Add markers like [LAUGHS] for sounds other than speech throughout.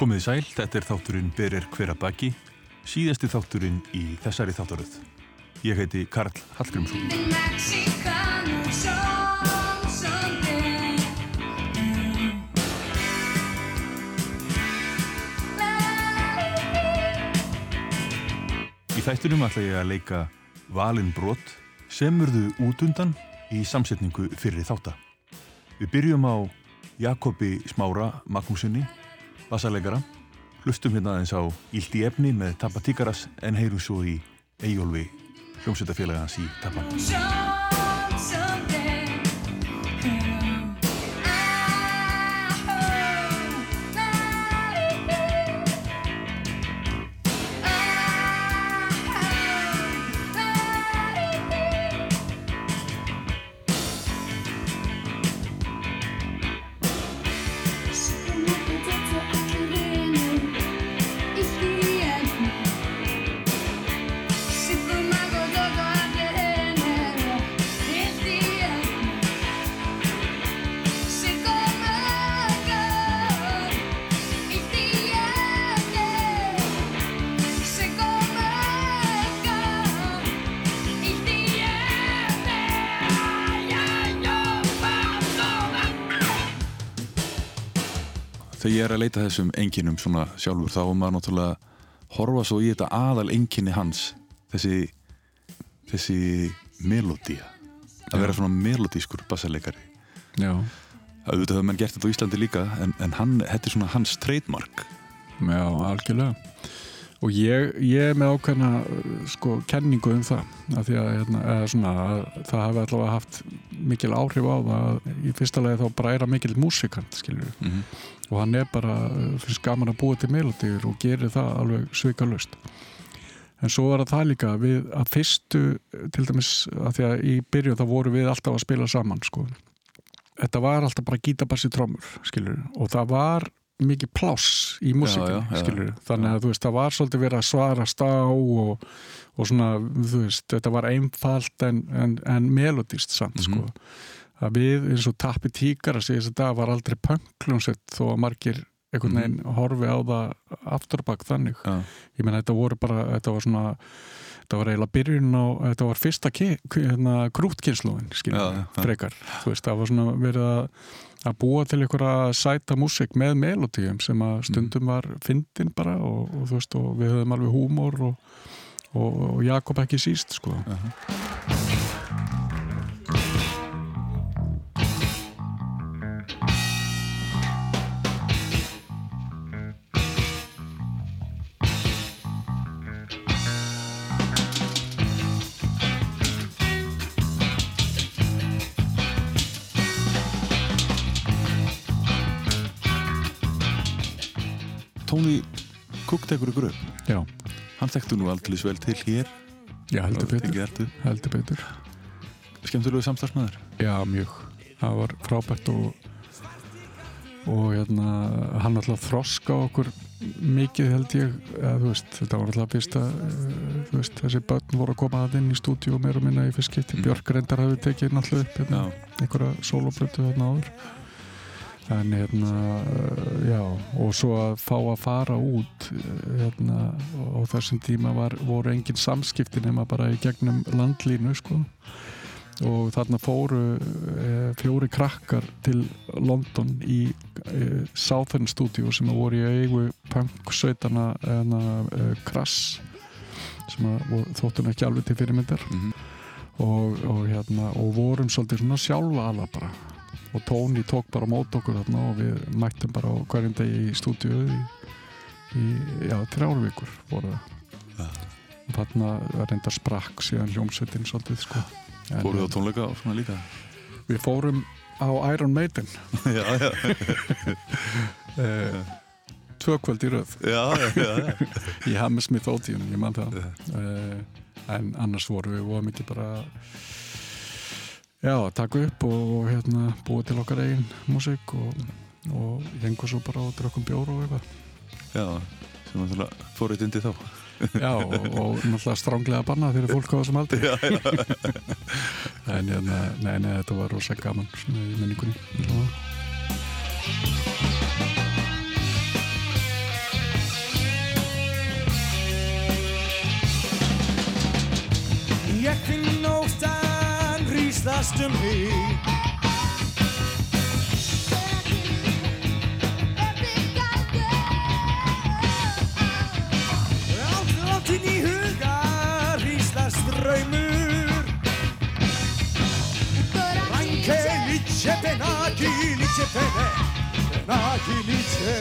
Komið sæl, þetta er þátturinn Berir hver að baki, síðasti þátturinn í þessari þáttaröð. Ég heiti Karl Hallgrímsson. Í þættunum ætla ég að leika Valin Brot sem urðu út undan í samsetningu fyrir þáttar. Við byrjum á Jakobi Smára Magnúsinni, bassalegara, hlustum hérna aðeins á Íldi efni með Tappa Tíkaras en heyrum svo í Eyjólfi hljómsveitafélagans í Tappan. Þegar ég er að leita þessum enginum svona sjálfur þá er maður náttúrulega horfa svo í þetta aðal enginni hans þessi þessi melodía að vera svona melodískur bassarleikari Já, auðvitað hefur mann gert þetta á Íslandi líka en, en hann, þetta er svona hans trademark. Já, algjörlega. Og ég, ég er með ákveðna sko, kenningu um það að því að, hérna, svona, að það hafi allavega haft mikil áhrif á það að í fyrsta lagi þá bara að mikil músikant skilur mm -hmm. Og hann er bara, finnst gaman að búa til melodíur og gerir það alveg svikalust en svo var það líka við að fyrstu til dæmis að því að í byrjun þá voru við alltaf að spila saman sko. Þetta var alltaf bara gítabassi trómur skilur og það var mikið pláss í músikinni skilur þannig að þú veist það var svolítið verið að svara stá og, og svona þú veist þetta var einfalt en, en, en melodist samt mm -hmm. sko að við eins og tappi tíkar að segja þess að það var aldrei pöngljónsett þó að margir einhvern veginn mm. horfi á það afturbak þannig. Ja. ég menna þetta voru bara þetta var svona þetta var eiginlega byrjun á þetta var fyrsta hérna, grútkynsluðin skilur ja, frekar. Þú veist það var svona verið að að búa til einhverja sæta músik með melodíum sem að stundum var fyndin bara og, og þú veist og við höfum alveg húmor og, og, og Jakob ekki síst sko. Uh -huh. Tekur ykkur upp? Já. hann þekktu nú aldrei vel til hér. Já, heldur betur, heldur betur. Skemmtilegu samstagsmaður Já, mjög, það var frábært og og hérna, hann alltaf þroska okkur mikið held ég. Eða, veist, þetta var alltaf fyrsta veist, þessi börn voru að koma að inn í stúdíu og meira minna í fyrst skipti. Mm. Björk reyndar hafi tekið náttúrulega upp hérna, einhverja soloplötu þarna áður en hérna já, og svo að fá að fara út hérna, og þessum tíma var, voru engin samskipti nema bara í gegnum landlínu sko. Og þarna fóru e, fjóri krakkar til London í e, Southern Studio sem voru í eigu punk-sveitana e, Krass sem þóttum ekki alveg til fyrirmyndar. Mm -hmm. og, og, hérna, og vorum svolítið svona sjálfa alla bara og Tóni tók bara mót okkur þarna og við mættum bara hverjum degi í stúdíu í, í já, þrjárvíkur voru það. Ja. og þarna reyndar sprakk síðan hljómsveitin svolítið sko. Fóruð á tónleika og svona líka? Við fórum á Iron Maiden. [LAUGHS] Já, já. [LAUGHS] Eh, Tvö kvöld í röð. Já, já, já Í Hammersmith Odeon, ég man það. Uh, En annars voru við voru mikið bara já, taka upp og hérna búa til okkar einn músík og, og hengur svo bara og drakum bjóru og eitthvað. Já, sem að það fór eitt undir þá. Já, og, og náttúrulega stránglega banna fyrir fólk á þessum aldri. Já, já. En hérna, nei, nei, þetta var rosalega gaman svona í menningunni Já Ég finn rýslast um mig Allt, allt inn í huga rýslast draumur. Ranke lice penaki pene Penaki lice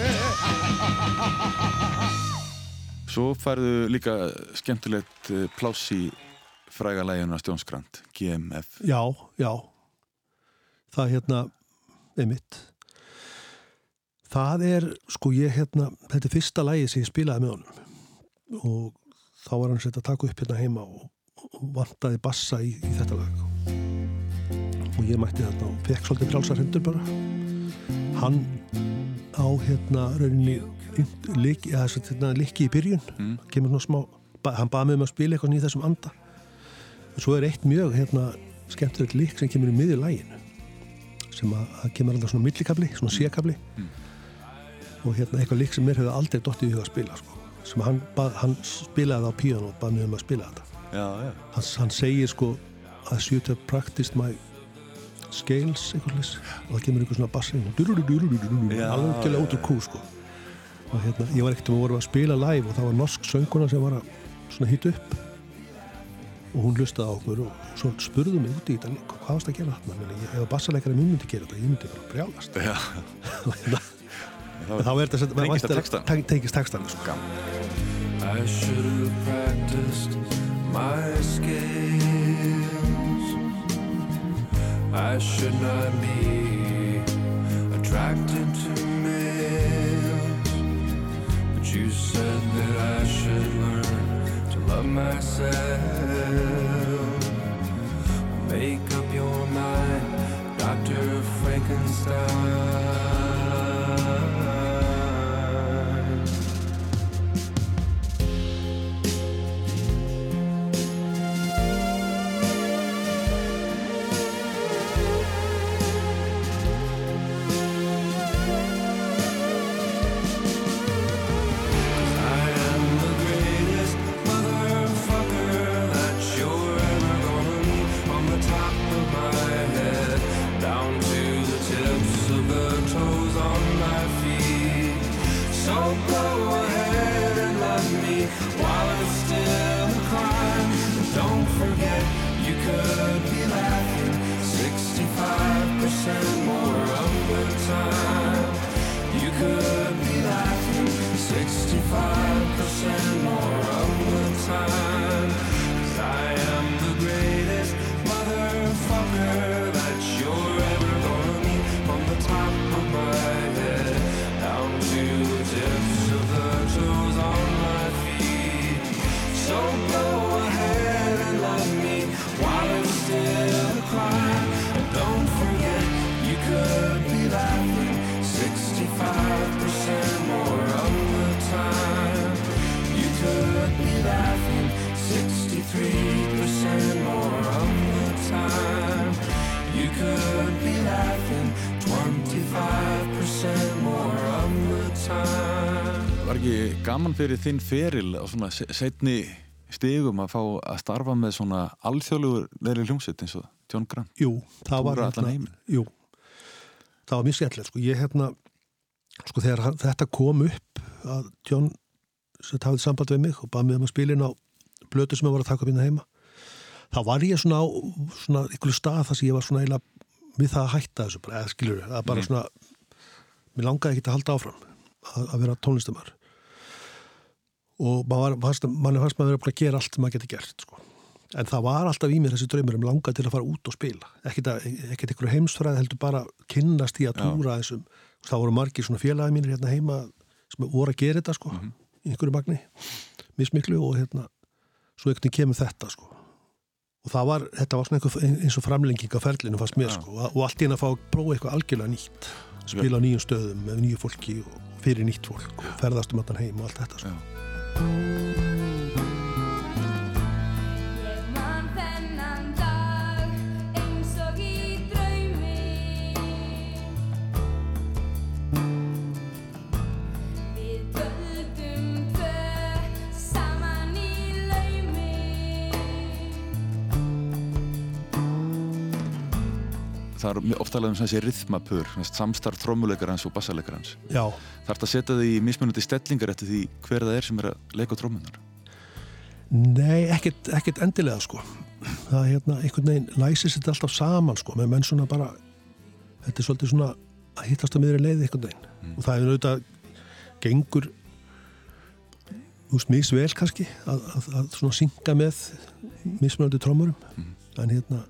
Svo færðu líka skemmtilegt eh, pláss í frægalægjuna Stjónsgrand, GMF. Já, já. Það hérna einmitt. Það er, sko ég hérna þetta er fyrsta lægi sem ég spilaði með honum. Og þá var hann sett að taka upp hérna heima og, og vantaði bassa í, í þetta lag. Og ég mætti þarna og fekk svolítið frálsar hendur bara. Hann á hérna rauninni líki, að, hérna, líki í byrjun. Mm. smá, hann baði mig um að spila eitthvað í þessum anda svo er eitt mjög hérna skemmtilegt lík sem kemur í miður læginu sem að, að kemur alltaf svona millikabli, svona sékabli og hérna eitthvað lík sem mér hefur aldrei dottið í huga að spila sko. sem hann, bað, hann spilaði á píano og mig um að spila þetta Já, já. hann, hann segir sko should have practiced my scales eitthvað og það kemur einhver svona bassi Já, alveg já, út úr kú sko og hérna, ég var ekkert um að voru að spila live og það var norsk sönguna sem var að hýta upp og hún lustaði á okkur og svo spurðu mig út í þetta líka, hvað varst að gera þarna Meni, ég, ef bassaleikari minn myndi gera þetta, ég myndi bara brjálast það þá er þetta textanum? teng- tengist textan sko. I should have practiced my skills. I should not be attracted to males. But you said that I should learn love myself. Make up your mind, Dr. Frankenstein. Var ekki gaman fyrir þinn feril á svona se- seinni stigum að fá að starfa með svona alþjóðlugur leiri hljómsveit eins og John Grant? Jú, það var heiminn. Jú, það var mjög skemmtilegt sko. ég hérna, sko þegar þetta kom upp að John sem hafði samband við mig og baði mig um að spila inn á blötu sem ég var að taka upp inn heima þá var ég svona á svona ykkur stað þar sem ég var svona eiginlega við það að hætta þessu bara, eða skilur það bara svona mér langaði ekki að halda áfram að, að vera tónlistamar og maður fannst, maður vera búin að gera allt sem maður geti gert sko. en það var alltaf í mér þessi draumur um langa til að fara út og spila ekkert, að, einhverju heimsfræði heldur bara kynnast í að Já. túra þessum það voru margir svona félagi mínir hérna heima sem voru að gera þetta sko í einhverju magni, mismiklu og hérna, svo einhvern veginn kemur þetta sko og það var, þetta var svona einhver, eins og framlenging af ferlinu fannst mér Já. sko og, allt henni að fá að prófa eitthvað algjörlega nýtt spila á nýjum stöðum með nýju fólki og fyrir nýtt fólk og ferðast um allan heim og allt þetta sko. Thank you. Það er ofta alveg um þessi rithmapur, samstarf trommuleikarans og bassalegarans. Já, Það er að setja þið í mismunandi stellingar eftir því hver það er sem er að leika á trommunar. nei, ekkert, ekkert endilega sko. Það er hérna, einhvern veginn læsir þetta alltaf saman sko, með menn svona bara þetta er svolítið svona að hittast á miðri leið einhvern veginn. Og það er auðvitað gengur veist, misvel kannski að, að, að svona synga með mismunandi trommurum en hérna,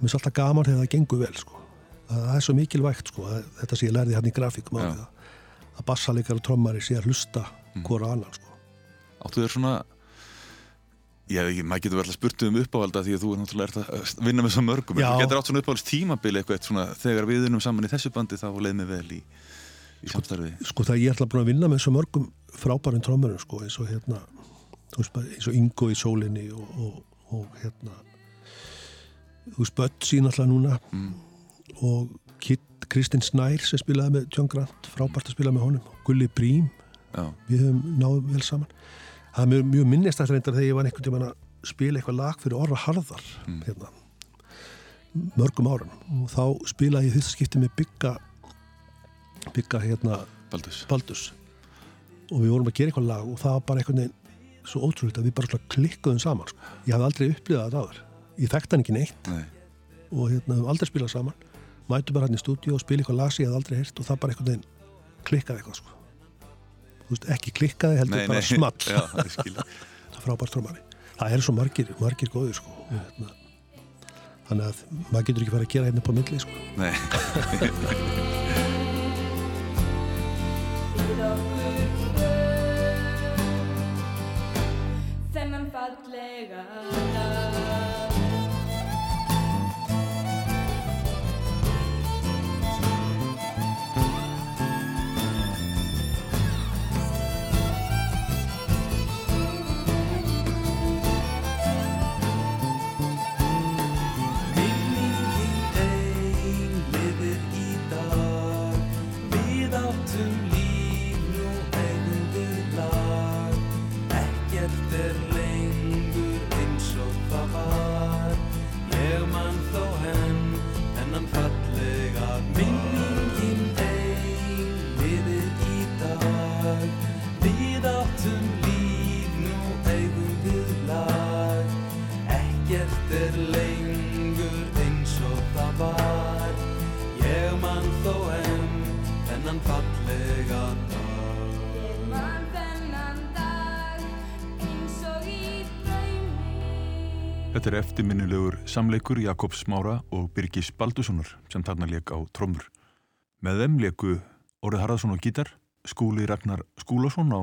það er alltaf gaman þegar það gengur vel sko það, er svo mikilvægt sko, þetta sem ég lærði hann í grafíkum Já. að, að bassalegar og trommari sé að hlusta hvora annan sko Áttu þér svona, ég veit ekki, maður getur verið að spurtu um uppáhalda því að þú er náttúrulega að vinna með svo mörgum. Já. Þú getur átt svona uppáhalds tímabili eitthvað svona, þegar við unum saman í þessu bandi þá leið mér vel í, í samstarfi. sko það ég ætla búin að vinna með svo mörgum frábærum trommurum sko eins og hérna eins og Ingo í sólinni og, og, og hérna þú Bötts í náttúrulega núna Mm. og Kristinn Snær sem spilaði með John Grant frábært að spila með honum og Gulli Brím, Já, við höfum náðum vel saman það er mjög, mjög minnist að reyndar þegar ég var einhvern tímann að spila eitthvað lag fyrir Orra Harðar Mm. hérna mörgum árum og þá spilaði ég þetta skipti með bygga bygga hérna Baldus. Baldus og við vorum að gera eitthvað lag og það var bara einhvern veginn svo ótrúlega að við bara klikkuðum saman sko. ég hafði aldrei upplifað þetta áður ég þekkti hann ekki neitt Nei, og hérna við aldrei spilað saman mætu bara hann í stúdíu og spila eitthvað lag sem ég hafði aldrei heyrt og það bara einhvern veginn klikkaði eitthvað sko. Veist, ekki klikkaði heldur nei, bara nei. small Já, [LAUGHS] það er frábært trómari það er svo margir, margir góðir sko. hérna. þannig að maður getur ekki fara að gera hérna á milli sko. Nei, [LAUGHS] [LAUGHS] þetta er eftirminnilegur samleikur Jakobs Smára og Birgis Baldussonar sem þarna leik á trommur. Með þeim leiku Orið Harðarsson á gítar, Skúli Ragnar Skúlason á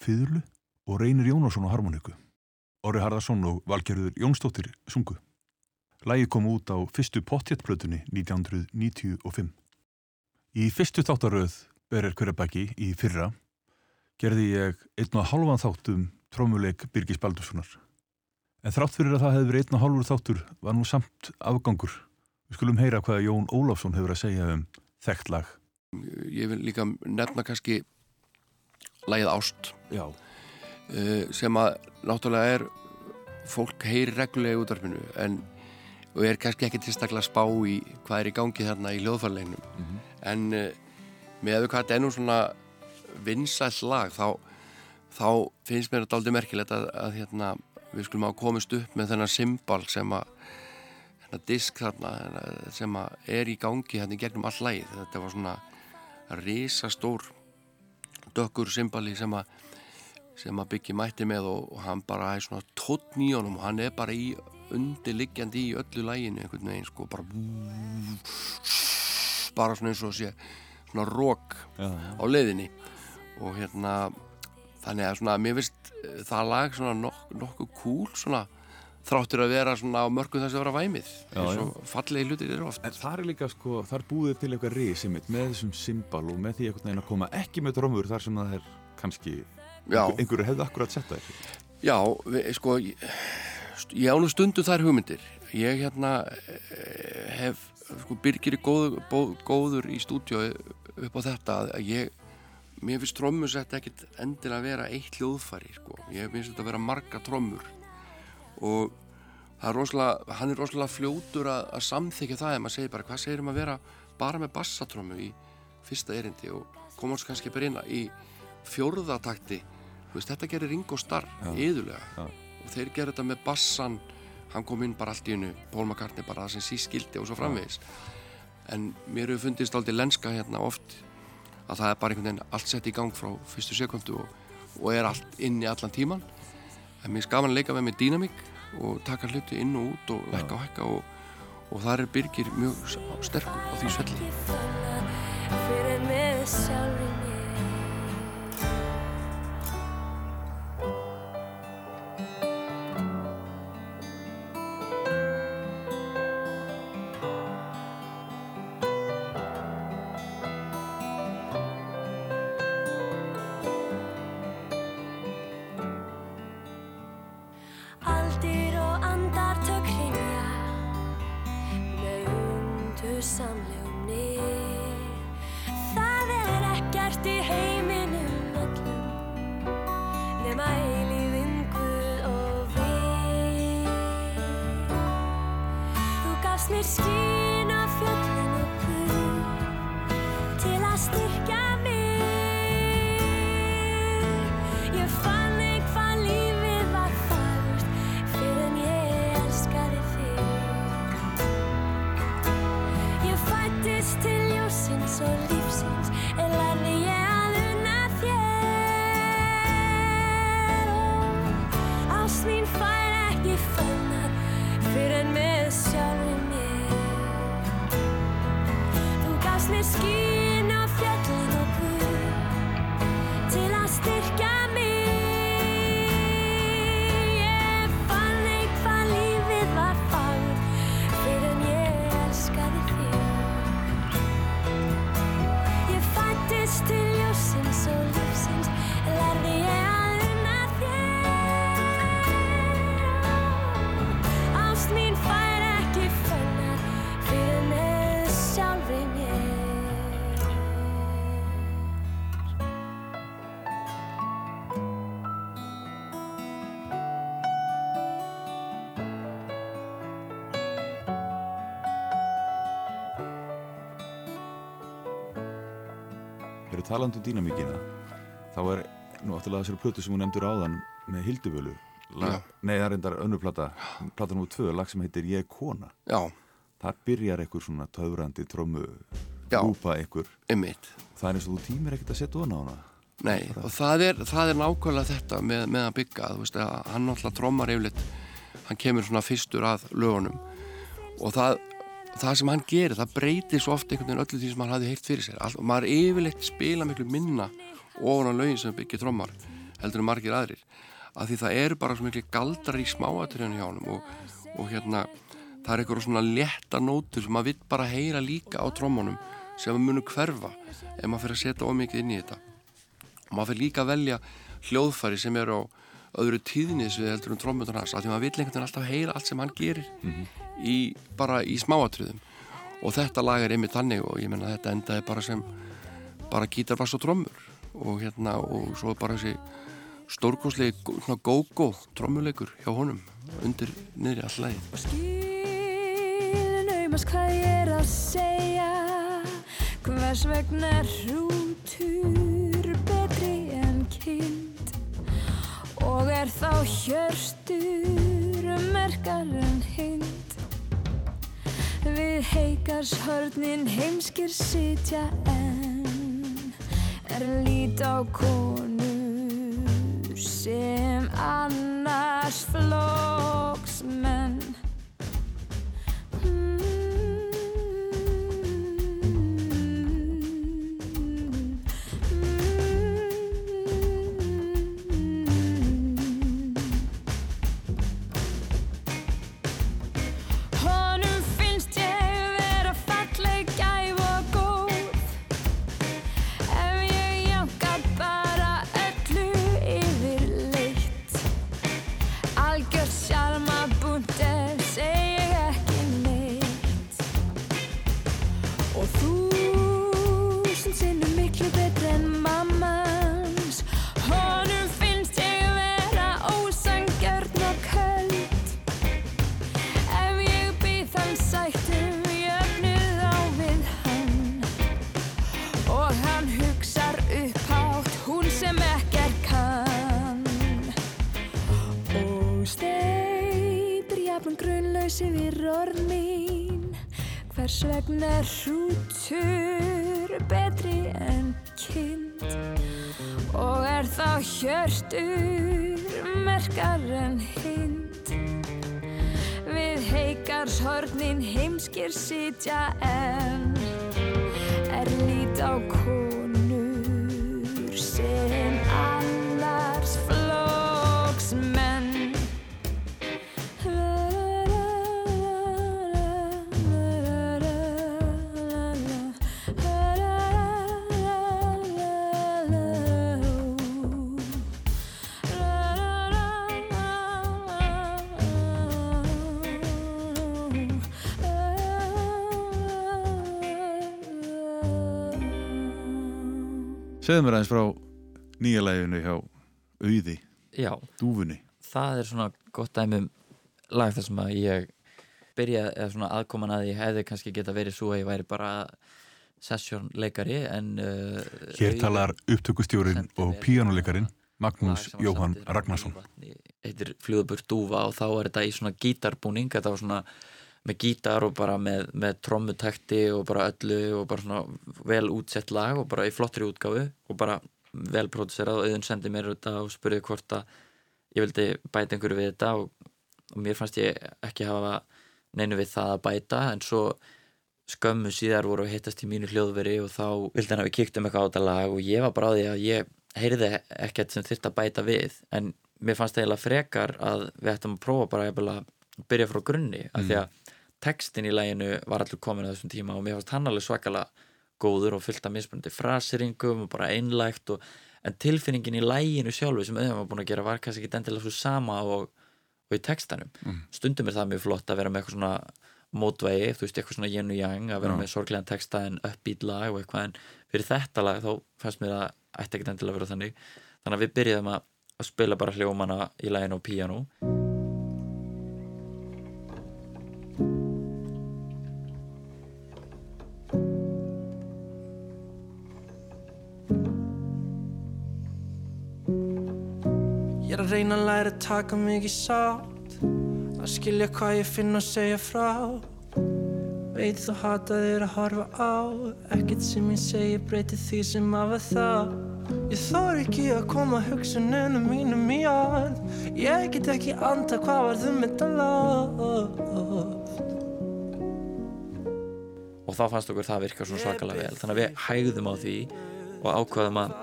fiðurlu og Reynir Jónasson á harmoniku. Orri Harðarsson og Valgerður Jónsdóttir sungu. Lægi kom út á fyrstu pottjettplötunni 1995. Í fyrstu þáttaröð Berir Hverjabæki í fyrra gerði ég einn og hálfan þátt um trómuleik Birgis Baldurssonar. En þrátt fyrir að það hefði verið einn og hálfur þáttur var nú samt afgangur. Við skulum heyra hvað Jón Ólafsson hefur að segja um þekkt lag. Ég vil líka nefna kannski lagið Ást Já. uh, sem að náttúrulega er fólk heyri reglulega í útvarpinu en og er kannski ekki tilstaklega spá í hvað er í gangi þarna í hljóðfærleginum en uh, með að hvað þetta er nú svona vinsæll lag þá, þá finnst mér þetta aldrei merkilegt að, að hérna, við skulum hafa komist upp með þennan symbol sem að þennan disk þarna sem að er í gangi hérna í gegnum all lagið. Þetta var svona risastór dökkur symbali sem að sem að byggja mætti með og, og hann bara er svona tóttn í honum. Og hann er bara í undirliggjandi í öllu læginu einhvern veginn sko bara bara svona eins og sé svona rók á leiðinni. Og hérna þannig að svona mér finnst eh, það lag svona nok nokkuð cool svona þráttur að vera svona á mörgum þess að vera væmið eins og fallegi hlutir eru oft En það er líka sko, þar búið til eitthvað risi mitt með þessum symbal og með því einhvern veginn að koma ekki með trómur þar sem það er kannski, Já. einhver, einhverju hefði akkurat sett það. Já, við, sko ég, ég á nú stundu þær hugmyndir ég hérna eh, hef, sko Birgir er góður, bó- góður í stúdíu upp á þetta að ég mér finnst trommusett ekkit endilega að vera eitt hljóðfæri sko, ég finnst þetta að vera marga trommur. Og, er rosalega, hann er rosalega fljótur að, að samþykja það ef maður segir bara hvað segir um að vera bara með bassatrömmu í fyrsta erindi? Og koma hans kannski bara inn í fjórðatakti veist, þetta gerir Ringo Starr yðurlega Já. og þeir gerir þetta með bassan hann kom inn bara allt í hennu McCartney bara það sem síst skildi og svo framvegis. En mér hefur fundist aldrei lenska hérna oft að það er bara einhvern veginn allt sett í gang frá fyrstu sekundu og, og er allt inni allan tíman en mér er gaman að leika með með dýnamík og taka hluti inn og út og lækka og hækka og, og þar er Birgir mjög sterkur á því svelli nið. Það er ekkert í heiminum öllum nema eilífinn Guð og við. Þú gafst mér skín og lífsins en lærði ég að unna þér og ást mín fær ekki fannar fyrir en með sjálfum mér Þú gafst mér skín Þegar talandi um dýnamíkina þá er nú afturlega þessari plötu sem hún nefndur áðan með Hilduvölu Nei, það er endar önnur plata plata nú tvö, lag sem heitir Ég kona. Já, þar byrjar einhver svona töfrandi trommu Já. lúpa einhver. Einmitt. Það er eins og þú tímir ekkert að setja ofan á hana. Nei, og það er, það er nákvæmlega þetta með, með að bygga, þú veist, að hann náttúrulega trommar yfirleitt, hann kemur svona fyrstur að lögunum. Og það, það sem hann gerir, það breytir svo oft einhvern veginn öllu því sem hann hafði heilt fyrir sér. All, maður yfirleitt spila miklu minna ofan á lögin sem byggir trommar heldur en margir aðrir, af því það eru bara svo miklu galdrar í smáatriðinu hjá honum og, og hérna það er eitthvað svona létta nótur sem maður vill bara heyra líka á trommunum sem munu hverfa ef maður fyrir að setja ómikið inn í þetta. Og maður fyrir líka að velja hljóðfæri sem eru á öðru tíðnis við heldur um trommutur hans af því maður vill einhvern veginn alltaf heyra allt sem hann gerir í, bara í smáatriðum. Og þetta lag er einmitt þannig og ég menna þetta endaði bara sem bara gítar, bass og trommur. Og hérna og svo bara þessi svona go-go trommuleikur hjá honum undir niðri all lagi Skilin aumast hvað ég er að segja Hvers vegna er er þá hjörstur merkar en hind. Við heikarshörnin heimskir sitja en Er lít á konur sem annars flokksmenn er hrútur betri en kind Og er þá hjörtur merkar en hind. Við heikars hornin heimskir sitja en Er lít á konur sem Segðu mér aðeins frá nýja læginu hjá Auði, Já, Dúfunni. það er svona gott dæmi um lag þar sem að ég byrja, eða svona aðkoman að ég hefði kannski geta verið svo að ég væri bara sessjónleikari en uh, Hér Auður talar upptökustjórin sendi og mér píjánuleikarin lag Magnús sem var Jóhann samdi Ragnarsson. Mývatni, heitir Fljóðburt Dúfa og þá er þetta í svona gítarbúning þetta var svona með gítar og bara með, með trommutekti og bara öllu og bara svona vel útsett lag og bara í flottri útgáfu og bara vel producerað og auðvun sendi mér þetta og spurði hvort að ég vildi bæta einhverju við þetta og, og mér fannst ég ekki hafa neinu við það að bæta. En svo skömmu síðar voru að hittast í mínu hljóðveri og þá vildi hann að við kíktum eitthvað á þetta lag og ég var bara á því að ég heyrði ekkert sem þyrfti að bæta við. En mér fannst eiginlega frekar að við ættum að prófa bara að byrja frá grunni af því að textin í læginu var allur komin á þessum tíma og mér fannst hann alveg svakalega góður og fullt af mismunandi frasiringum og bara einlægt og, en tilfinningin í læginu sjálfu sem auðvitað var búin að gera var kannski ekki endilega svo sama og, og í textanum. Stundum er það mjög flott að vera með eitthvað svona mótvægi, þú veist, eitthvað svona og yang að vera Já. með sorglegan texta en uppbeat lag og eitthvað en fyrir þetta lag þá fannst mér að ætti ekkert endilega að vera þannig. Þannig að við byrjuðum að, spila bara hljómana í læginu og píano reyna að læra að taka mig í sátt. Að skilja hvað ég finn og segja frá. Veit þú hata þér að horfa á. Ekkert sem ég segi breyti því sem af að það. Ég þor ekki að koma hugsununum mínum í orð. Ég get ekki anda hvað varðum þetta lof og þá fannst okkur það virka svona svakalega vel. þannig að við hægðum á því og ákvaðum að,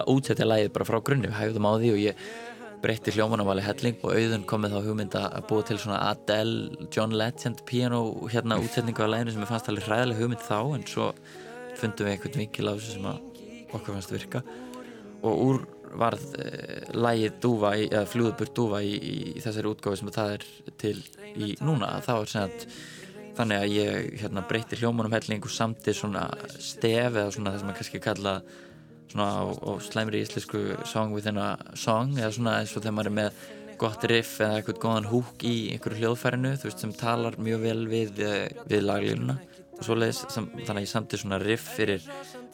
að útsetja lægið bara frá grunni, við hægðum á því og ég breytti hljómanavali helling og auðun kom með þá hugmynda að búa til svona Adele, John Legend piano hérna útsetningu af læginu sem ég fannst alveg hræðileg hugmynd þá en svo fundum við einhvern vinkil á þessu sem okkur fannst virka. Og úr varð uh, lægið dúfa, í, eða fljúðburt dúfa í, í, í þessari útgáfi sem það er til í núna, þá er að þannig að ég hérna, breytti hljómanum helling og samti svona stef eða svona það sem maður kannski kalla svona á, á slæmri íslensku song within a song eða svona eins og þegar maður er með gott riff eða eitthvað góðan húk í einhverju hljóðfærinu þú veist sem talar mjög vel við, við laglínuna og svoleiðis sam, þannig að ég samti svona riff fyrir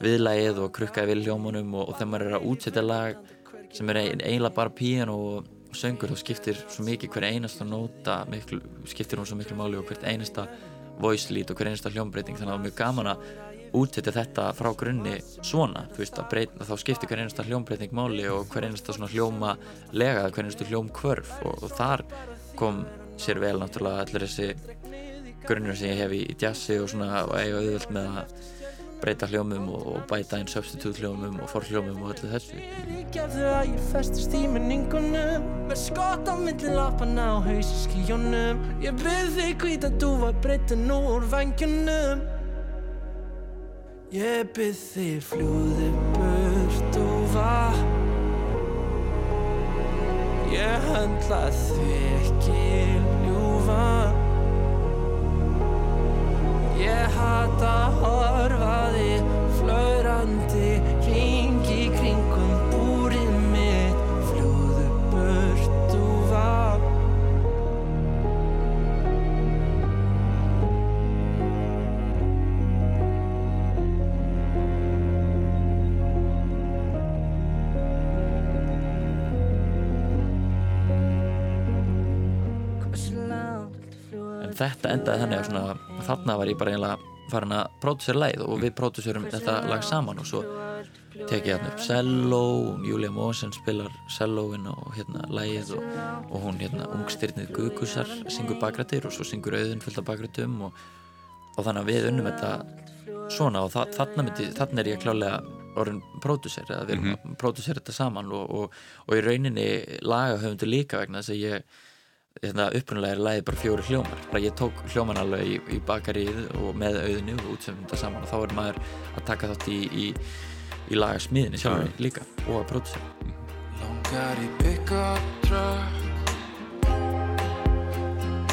viðlægið og krukkaði við hljómanum og, og þegar maður er að útsetja lag sem er eiginlega bara píano og söngur þá skiptir svo mikið hver einasta nóta miklu, skiptir hún svo miklu máli og hvert einasta voice lead og hver einasta hljómbreyting þannig að það var mjög gaman að útsetja þetta frá grunni svona þú veist að breyta, þá skiptir hver einasta hljómbreyting máli og hver einasta svona hljóma lega, hver einasta hljóm kvörf og, og þar kom sér vel náttúrulega allir þessi grunnur sem ég hef í, jazzi og svona og eiga auðvöld með að breyta hljómum og, bæta inn substitute hljómum og forhljómum og öllu þessu. Gefðu að ég festist í minningunum Með skott á milli lappana og haus í skíjónum Ég byrð þig hvít að dúfa breyta nú úr vangjunum Ég byrð þig fljúði burt dúfa Ég höndla því ekki ljúfa. Ég hata að þetta endaði þannig að svona, þarna var ég bara eiginlega farin að pródusera lagið og við próduserum þetta lag saman og svo tek ég hérna upp cello og Júlia Mósen spilar celloin og hérna lagið og, og hún hérna ungstyrnið Guðkusar syngur bakrættir og svo syngur auðun fullt af bakrættum og, og þannig að við unnum þetta svona og þa þarna, myndi, þarna er ég klálega orðin pródúser eða við erum að pródúsera þetta saman og, og, og í rauninni lagahöfundur líka vegna þess að ég upprunalega er lagið bara fjóri hljómar. Bara ég tók hljóman alveg í, í bakarið og með auðinu og útsefum þetta saman og þá er maður að taka þátt í, í, í lagasmiðinni sjálfur líka og að pródúsera. Langar í pick-up truck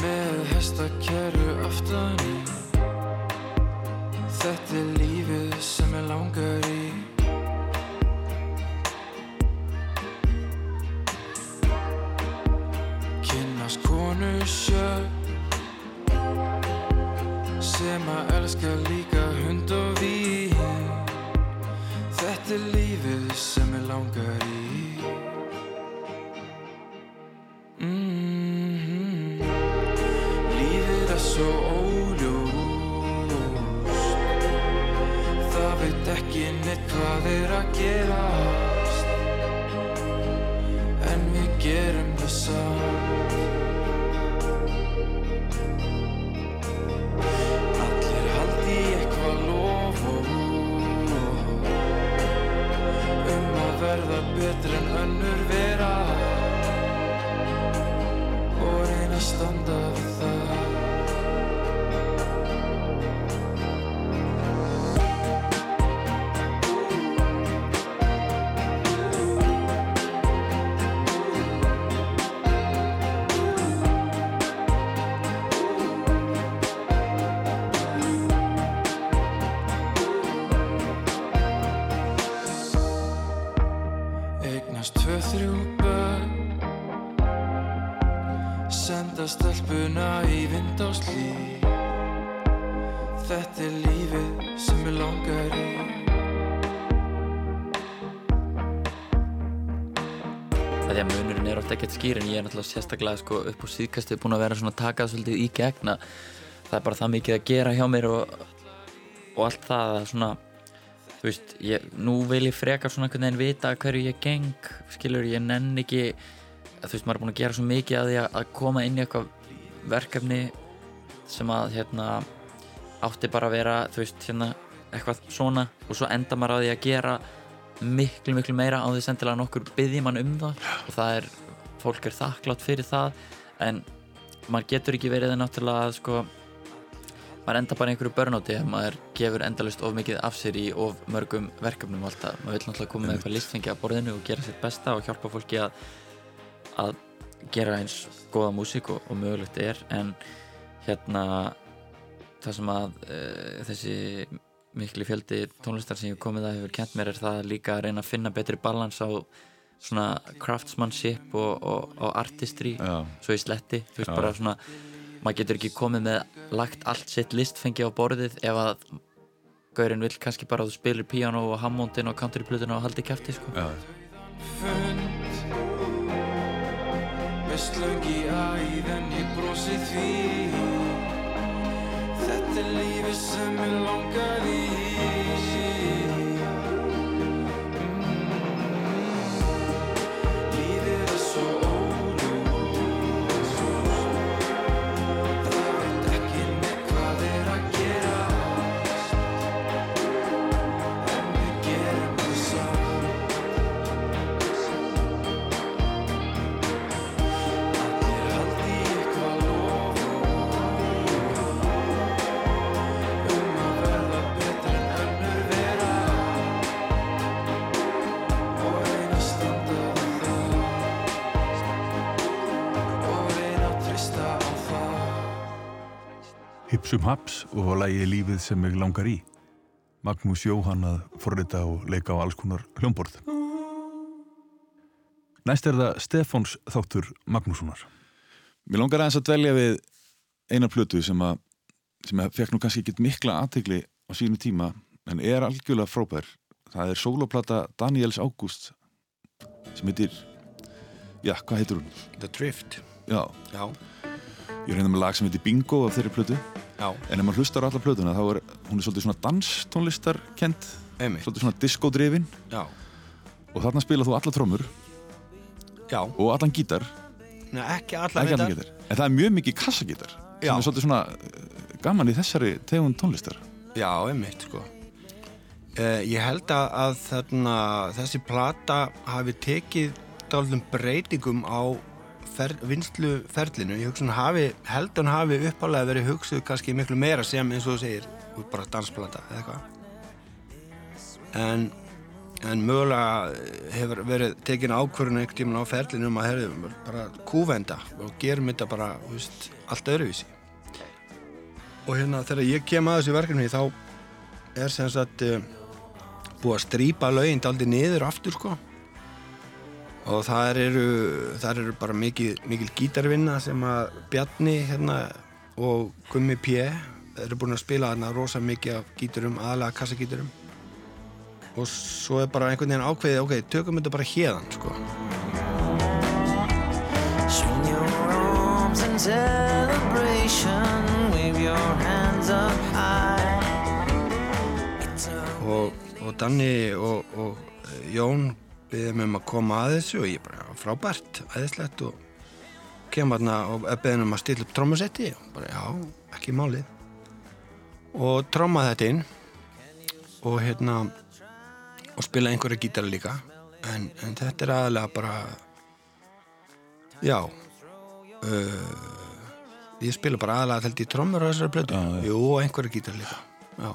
Með hestakerru aftan í. Þetta er lífið sem ég langar í Kynnast konu sjö Sem að elska líka hund og vín. Þetta er lífið sem ég langar í. Mhm. Lífið er svo óljóst Það veit ekki neitt hvað er að gerast ekkert skýr en ég er náttúrulega sérstaklega sko, upp á síðkastu búin að vera svona að taka það svolítið í gegn að það er bara það mikið að gera hjá mér og, og allt það að svona þú veist, ég, nú vil ég frekar svona einhvern veginn vita hverju ég geng skilur, ég nenn ekki þú veist, maður er búin að gera svo mikið að því að, að koma inn í eitthvað verkefni sem að hérna átti bara að vera, þú veist, hérna eitthvað svona og svo enda maður á því að gera miklu, miklu meira á því sendilega nokkur byggði mann um það. Og það er, fólk er þakklátt fyrir það en maður getur ekki verið náttúrulega að sko maður enda bara einhverju börnáti ef maður gefur endalust of mikið af sér í of mörgum verkefnum alltaf maður vil náttúrulega koma með eitthvað listfengi að borðinu og gera sitt besta og hjálpa fólki að að gera eins góða músík og, og mögulegt er en hérna það sem að uh, þessi mikli fjöldi tónlistar sem ég komið að hefur kent mér er það líka að reyna að finna betri balans á svona craftsmanship og, og, og artistry Já. svo í sletti þú veist Já. bara svona maður getur ekki komið með lagt allt sitt listfengi á borðið ef að gaurinn vill kannski bara að þú spilir piano og hammondin og countryplutuna og haldi kæfti sko. Já. Þetta er lífið sem ég langar í Hipsum haps og lægi lífið sem mig langar í. Magnús Jóhann að forrita og leika á alls konar hljómborð. Næst er það Stefáns þáttur Magnússonar. Mér langar aðeins að dvelja við eina plötu sem að sem að fekk nú kannski ekki mikla aðtegli á sínu tíma en er algjörlega frábær það er sóloplata Daniels Ágúst sem heitir já, hvað heitir hún? The Drift Já, Já, Ég er hérna með lag sem heitir Bingo af þeirri plötu Já, En ef maður hlustar á alla plötuna þá er hún er svolítið svona danstónlistarkend einmitt. Svolítið svona disco-drifin. Já, Og þarna spila þú alla trommur. Já, og allan gítar. Nei, ekki allar Ekki allan reyndar. gítar. En það er mjög mikið kassagítar. Sem er svolítið svona eh, gaman í þessari tegund tónlistar. Já, einmitt sko. Uh, Ég held að, að þarna, þessi plata hafi tekið dálum breytingum á fer, vinsluferlinu ég hugsa hún hafi, held hún hafi uppalega verið hugsuð kannski miklu meira sem eins og þú segir, út bara dansplata eða eitthvað. En, en mögulega hefur verið tekin ákvörðun einhvern tímann á ferlinu um að herðu bara kúvenda og gerum þetta bara veist, allt öðruvísi. Og hérna þegar ég kem að þessu verkefni þá er sem sagt uh, búið að strýpa lögin daldi niður aftur sko og það eru, það eru bara mikil, mikil gítarvinna sem að Bjarni hérna og Gummi P eru búin að spila þarna rosa mikið af gíturum, aðalega kassagíturum og svo er bara einhvern veginn ákveðið, ok, tökum þetta bara hérðan sko Swing your arms in celebration, wave your hands up high. og, og Danni og, og Jón byggðum um að koma að þessu og ég bara frábært, æðislegt og kem hérna og beðin um að stilla upp trommusetti og bara já, ekki málið. Og tromma þetta inn og hérna og spila einhverja gítara líka. En, en þetta er aðalega bara já uh, ég spila bara aðalega held ég trommur á þessari blödu Já, jú, og einhverja gítara líka já.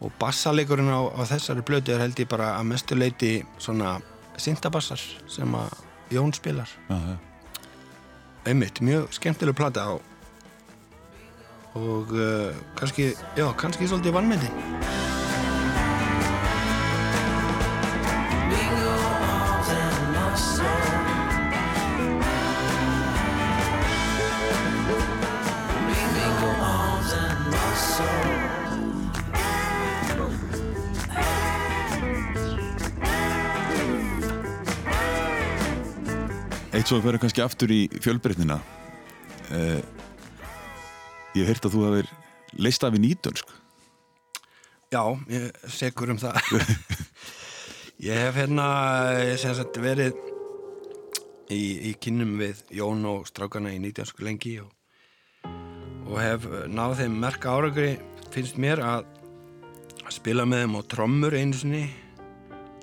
og bassaleikurinn á, á þessari blödu er held ég bara að mestu leiti svona syntabassar sem að Jón spilar. Einmitt, mjög skemmtileg plata og, og uh, kannski, já, kannski svolítið vannmyndin Eitt svo að vera kannski aftur í fjölbreytnina. Eh, Ég hef heyrt að þú hafir leist af í nýtönsk Já, ég er segur um það. [LAUGHS] Ég hef hérna eh, sagt verið í, í kynnum við Jón og strákana í 19. lengi og, og hef náð þeim merka árangri finnst mér að spila með þeim á trommur einu sinni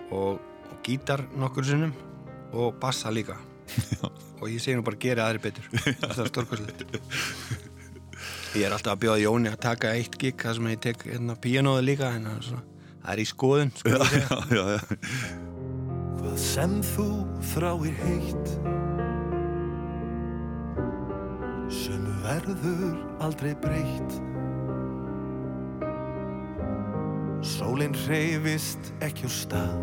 og, og gítar nokkur sinnum og bassa líka og ég segi nú bara gera aðri betur. [LAUGHS] Það er stórkoslega Ég er alltaf að bjóða Jóni að taka eitt gig þar sem ég tek hérna píanóðu líka en það er, það er í skoðun sko segja. já, já. Hvað sem þú þráir heitt sem verður aldrei breytt. Sólinn hreyfist ekki úr stað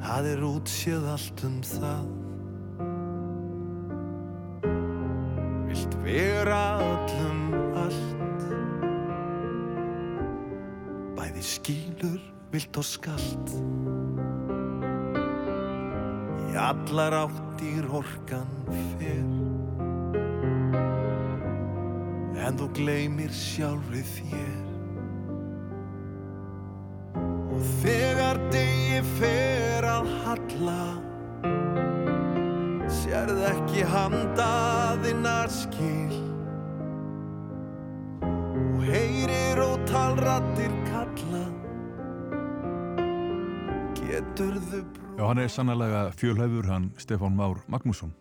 Það er útséð allt um það. Vilt vera öllum allt. Bæði skýlur, vilt og skalt. Í allar áttir orkan fer. En þú gleymir sjálfri þér halla Sérð ekki handaðinnar skil Og heyrir og talrattir kalla Geturðu brú Já, hann er sannlega fjölhæfur hann Stefán Már Magnússon.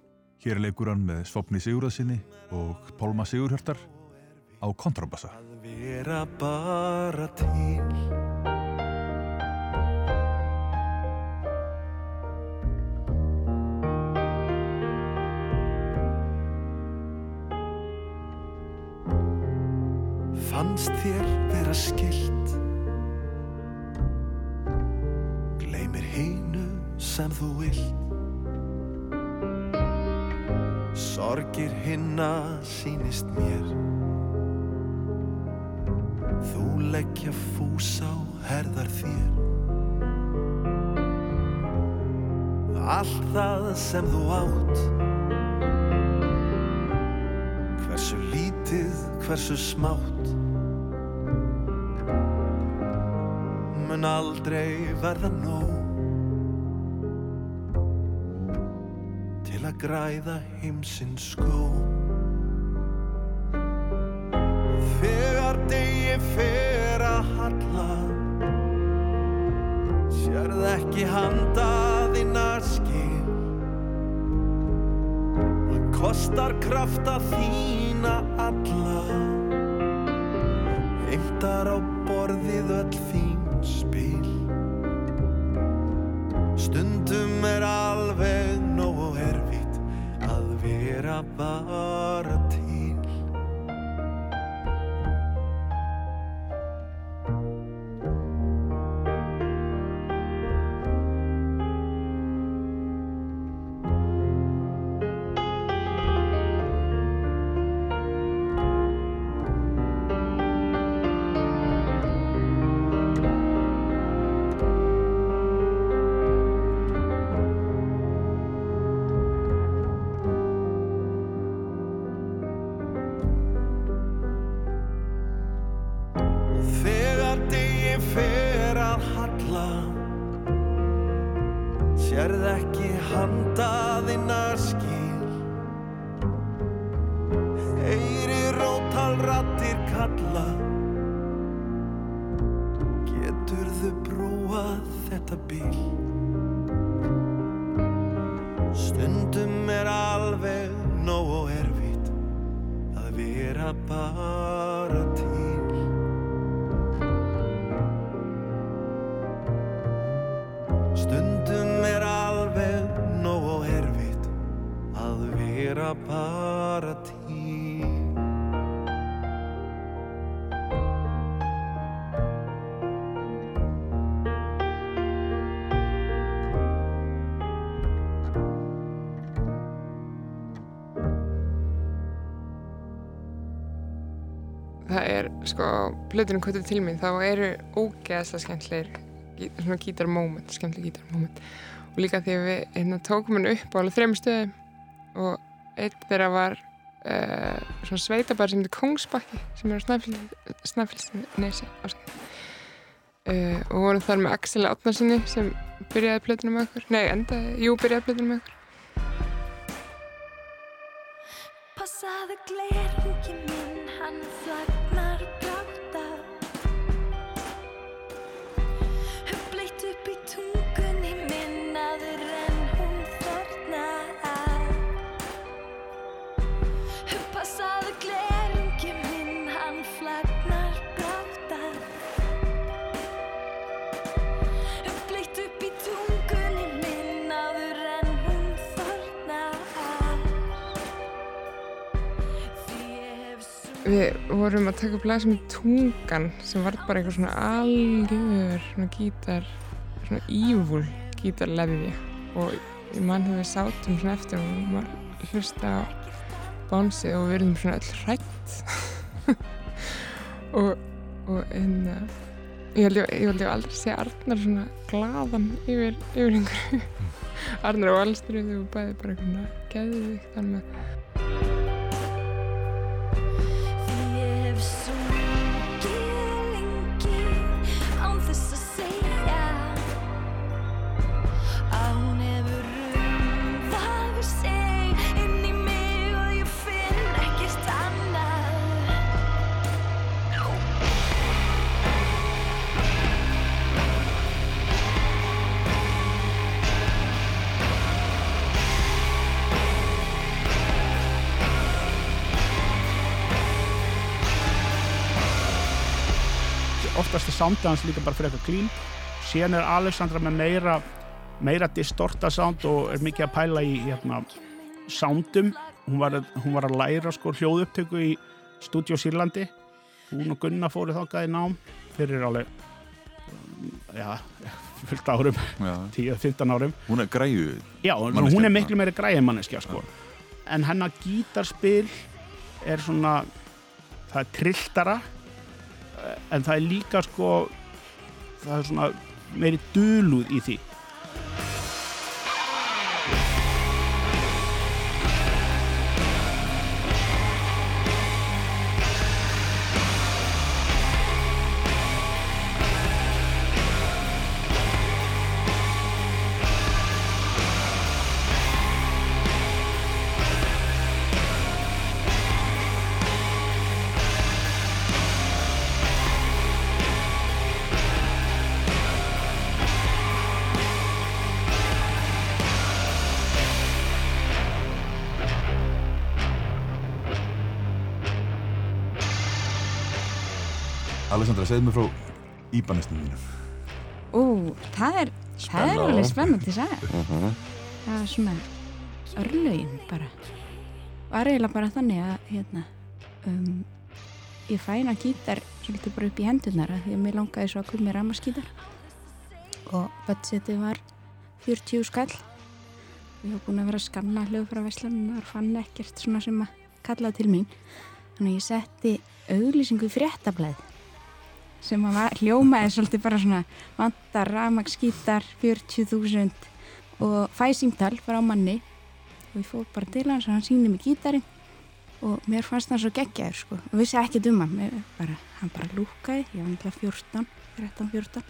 Hér leikur hann með Svopni Sigurðarsinni og Pálma Sigurhjartar á kontrabassa. Fannst þér vera skilt Gleimir hínu sem þú vilt. Sorgir hinna sýnist mér. Þú leggja fús á herðar þér. Allt það sem þú átt. Hversu lítið, hversu smátt Mun aldrei verða nóg Til að græða heimsins skó Þegar degi fer að halla Sérð ekki handa þína skil Það kostar krafta þína alla Heimtar á borðið öll þín Sérð ekki handaðina skil Heyri rótal rattir kalla. Geturðu brúað þetta bíl? Stundum er alveg nógu erfitt að vera bara plötunum kvöldur til mín þá eru ógeðslega skemmtlegir gí- svona gítarmoment, skemmtileg gítarmoment og líka því við hérna, tókum hann upp á alveg þrejum stöðum og eitt þeirra var uh, svona sveitabæri sem heitir Kongsbakki sem er á Snæfellsnesi uh, og vorum þar með Axel Átnarsinni sem byrjaði plötunum með okkur. Nei, endaði, jú, byrjaði plötunum með okkur. Passaðu glerungi minn, hann flagnar við vorum að taka upp lag sem tungan sem var bara eitthvað svona algjör svona gítar svona ívúl gítarleðið og ég mann þegar við sátum svona eftir og við varum að hlusta á bánsið og við erum svona öll hrætt [LAUGHS] og, og en ég held ég, ég, ég aldrei sé Arnar svona glaðan yfir, yfir einhverju. [LAUGHS] Arnar og Alstrið þau bæði bara eitthvað geðið þannig með hans líka bara fyrir eitthvað clean. Síðan er Alexandra með meira meira distorta sound og er mikið að pæla í hérna, soundum. Hún var, hún var að læra sko hljóðupptöku í Studio Sýrlandi. Hún og Gunnar fóru þákað í nám fyrir alveg já, fullt árum 10-15 [LAUGHS] árum. Hún er græju Já, hún er miklu meiri græði manneskja sko. en hennar gítarspil er svona það er trilltara en það er líka sko það er svona meiri dulúð í því segð mér frá Íbanistum mínum. Ú, það er, það er alveg spennandi saga. Mhm. Það var svona örlögin bara. Var eiginlega bara þannig að hérna, um, ég fæna gítar svolítið bara upp í hendurnar af því að mér langaði svo að koma með ramaskítar og budgetið var 40 skall ég var búin að vera að skanna hljóð frá Veslunar og fann ekkert svona sem að kalla til mín þannig að ég setti auglýsingu í fréttablaði sem hljómaði svolítið bara svona vantar ramaskítar 40.000 og fæ símtal frá manni. Og ég fór bara til hans og hann síndi mig gítarinn og mér fannst hann svo geggjaður sko. Og vissi hann. Mér bara, hann bara lúkaði, ég var náttúrulega 14 13, 14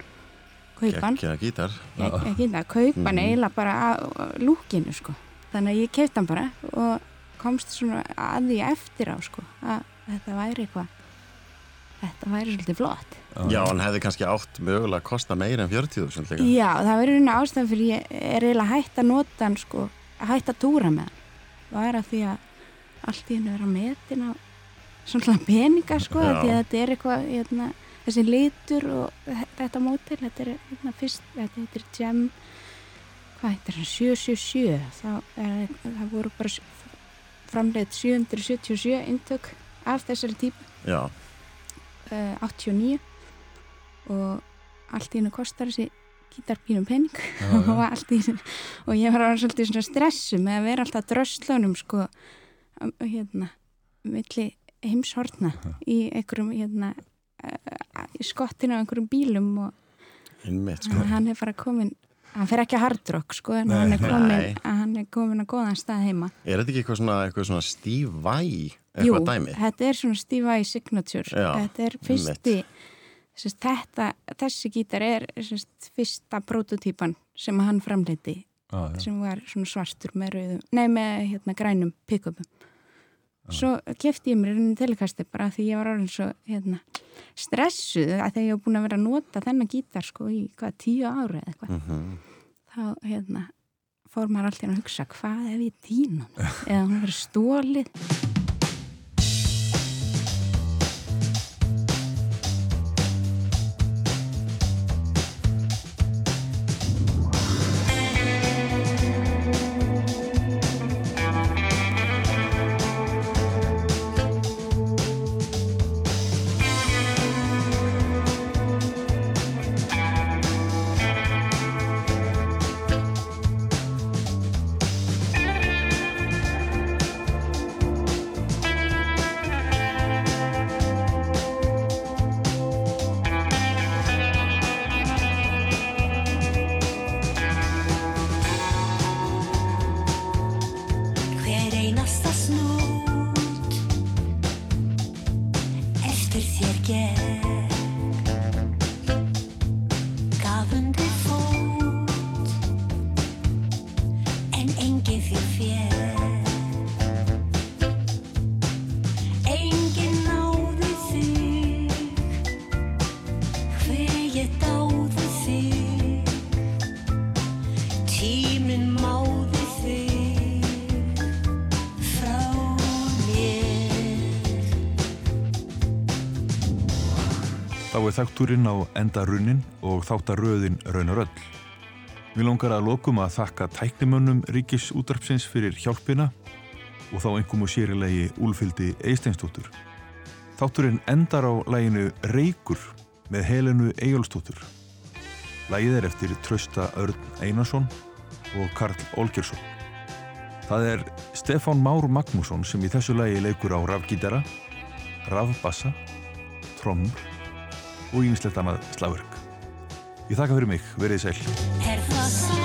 kaupan Gekkja gítar. Ég geta kaupan Mhm. eiginlega bara að lúkinu sko. Þannig að ég keipt hann bara og komst svona að því eftir á sko að þetta væri eitthvað þetta væri svolítið flott. Já, hann hefði kannski átt mögulega að kosta meira en 40.000 líka. Já, það verður einu ástæðan fyrir ég er eiginlega hægt að nota hann sko, að hægt að túra með hann. Það er að því að allt í hennu vera metin á svona peninga sko, því að þetta er eitthvað, hérna, þessi litur og þe- þetta mótil, þetta er hérna fyrst, þetta heitir Gem, hvað heitir hann, 777, þá er, það voru bara framleitt 777 intök af þessari típu. Já, uh, 89 og allt í hennu kostar þessi gítarpínum pening. Já, já. [LAUGHS] og allt í hennu og ég var að vera svolítið svona stressu með að vera alltaf dröslunum sko um, hérna milli heimshortna í einhverjum hérna uh, í skottinu á einhverjum bílum og innmitt sko. hann er bara komin hann fer ekki að hardrock sko en hann er komin hann er komin að góðan stað heima. Er þetta ekki eitthvað svona, eitthvað svona Steve Vai Jú, eitthvað dæmi? þetta er svona Steve Vai signature. Já, þetta er fyrsti sérst, þetta, þessi gítar er sérst, fyrsta prototýpan sem hann framleiti já. sem var svona svartur með rauðum nei með hérna grænum pick-upum svo kefti ég mér henni telikasti bara því ég var orðin svo hérna, stressuð að þegar ég var búin að vera að nota þennan gítar sko í hvað tíu ára eða eitthvað. Mhm. þá hérna fór maður alltaf að hugsa hvað ég týna hann [LAUGHS] eða hún verið stólið Eftir Þá þakktúrin á enda runnin og þáttaröðin raunar öll. Við langar að lokum að þakka tæknimönnum Ríkis útarpsins fyrir hjálpina og þá einhverjum og sérilegi Úlfildi Eisteinsdóttur. Þátturinn endar á læginu Reykur með Helenu Eyjólfsdóttur. Lægið er eftir Trausta Örn Einarsson og Karl Olgersson. Það er Stefán Már Magnússon sem í þessu lægi leikur á rafgítara, rafbassa, trommur og ýmislegt annað slagverk. Ég þakka fyrir mig, verið sæl.